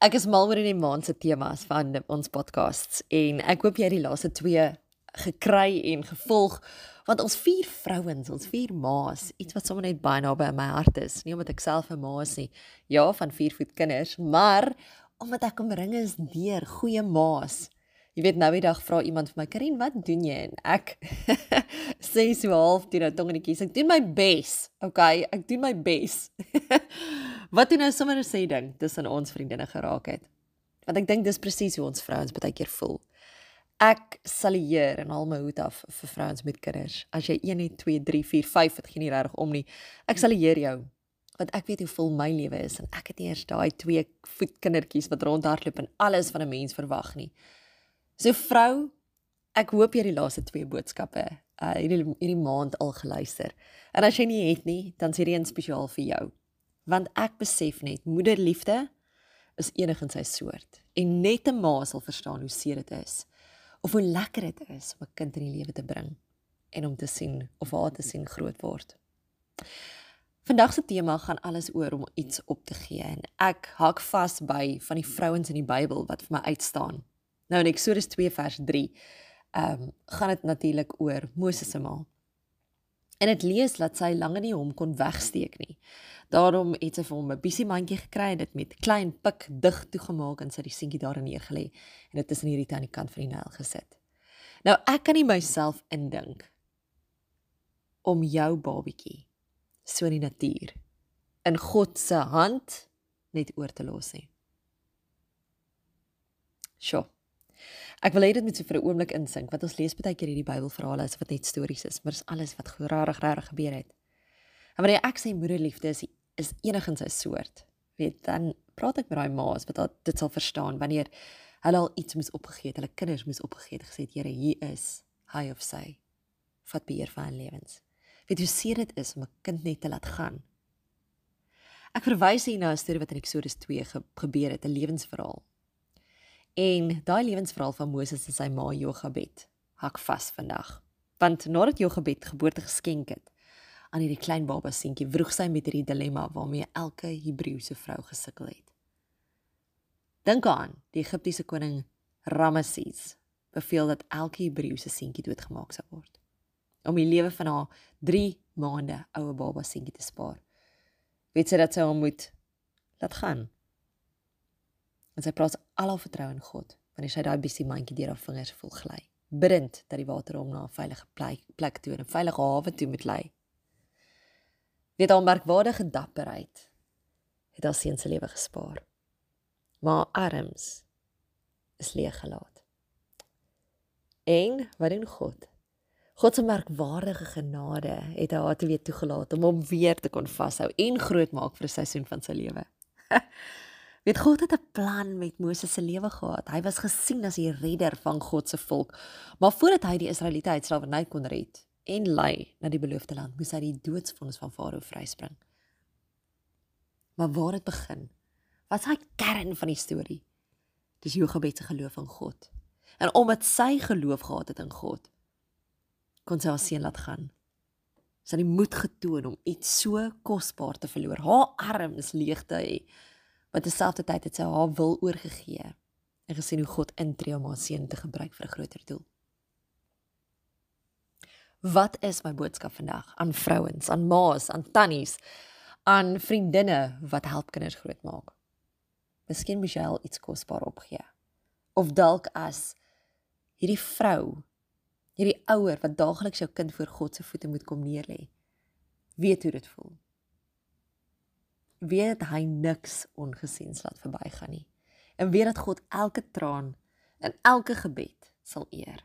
Ek is mal oor die maand se temas van ons podcasts en ek hoop jy het die laaste twee gekry en gevolg want ons vier vrouens, ons vier ma's, iets wat sommer net baie naby aan my hart is. Nie omdat ek self 'n ma is nie, ja, van vier voet kinders, maar omdat ek omring is deur goeie ma's. Jy weet nou die dag vra iemand vir my, "Karin, wat doen jy?" en ek sê so half teen 'n tong in die kies. Ek doen my bes. Okay, ek doen my bes. wat jy nou sommer sê ding tussen ons vriendinne geraak het. Want ek dink dis presies hoe ons vrouens baie keer voel. Ek salieer en al my hoed af vir vrouens met kinders. As jy 1 het 2 3 4 5 het geen regtig om nie. Ek salieer jou want ek weet hoe vol my lewe is en ek het nie eers daai twee voet kindertjies wat rondhardloop en alles van 'n mens verwag nie. So vrou, ek hoop jy het die laaste twee boodskappe uh hierdie hierdie maand al geluister. En as jy nie het nie, dan sê dit spesiaal vir jou want ek besef net moederliefde is enig in sy soort en net 'n ma sal verstaan hoe seer dit is of hoe lekker dit is om 'n kind in die lewe te bring en om te sien of haar te sien groot word. Vandag se tema gaan alles oor om iets op te gee en ek hak vas by van die vrouens in die Bybel wat vir my uitstaan. Nou in Eksodus 2 vers 3 ehm um, gaan dit natuurlik oor Moses se ma. En dit lees dat sy lange nie hom kon wegsteek nie. Daarom het sy vir hom 'n bisie mandjie gekry en dit met klein pik dig toegemaak en sy die seentjie daarin neergelê en dit in hierdie aan die kant van die Nyl gesit. Nou ek kan nie myself indink om jou babietjie so in die natuur in God se hand net oor te los nie. Sjoe. Ek wil hê dit moet so vir 'n oomblik insink want ons lees baie keer hierdie Bybelverhale as wat net stories is, maar dis alles wat rarig rarig gebeur het. En wanneer ek sê moederliefde is is enigsins 'n soort, weet dan praat ek met daai ma's wat dit sal verstaan wanneer hulle al iets moes opgegee het, hulle kinders moes opgegee het gesê, Here, hier is hy of sy. Vat beheer van lewens. Weet hoe seer dit is om 'n kind net te laat gaan. Ek verwys hier na 'n storie wat in Eksodus 2 ge gebeur het, 'n lewensverhaal. En daai lewensverhaal van Moses en sy ma Jogabed hak vas vandag. Want nadat Jogabed geboorte geskenk het aan hierdie klein baba seentjie, vroeg sy met hierdie dilemma waarmee elke Hebreëse vrou gesukkel het. Dink aan, die Egiptiese koning Rameses beveel dat elke Hebreëse seentjie doodgemaak sou word om die lewe van haar 3 maande oue baba seentjie te spaar. Weet sy dat sy hom moet laat gaan en sy plaas al haar vertroue in God. Wanneer sy daai bisie mandjie deur haar vingers voel gly bidend dat die water hom na 'n veilige plek plek toe en 'n veilige hawe toe moet lei weet haar merkwaardige dapperheid het haar seun se lewe gespaar. Maar arms is leeg gelaat. En wat doen God? God se merkwaardige genade het haar te weer toegelaat om hom weer te kon vashou en groot maak vir 'n seisoen van sy lewe Weet God het 'n plan met Moses se lewe gehad. Hy was gesien as die redder van God se volk. Maar voordat hy die Israeliete uit slawerny kon red en lei na die beloofde land, moes hy die doodsvonnis van Farao vryspring. Maar waar het begin? Wat is hy kern van die storie? Dis Jochebed se geloof in God. En omdat sy geloof gehad het in God, kon sy haar seun laat gaan. Sy het die moed getoon om iets so kosbaar te verloor. Haar arms leeg te hê wat terselfdertyd het sy haar wil oorgegee en gesien hoe God intree om haar seun te gebruik vir 'n groter doel. Wat is my boodskap vandag aan vrouens, aan ma's, aan tannies, aan vriendinne wat help kinders grootmaak? Miskien moet jy al iets kosbaar opgee. Of dalk as hierdie vrou, hierdie ouer wat daagliks jou kind voor God se voete moet kom neerlê, weet hoe dit voel weet hy niks ongesiens laat verbygaan nie. En weet dat God elke traan en elke gebed sal eer.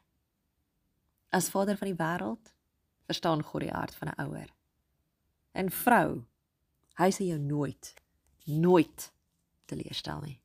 As Vader van die wêreld, verstaan God die hart van 'n ouer. En vrou, hy sê jou nooit nooit teleurstel nie.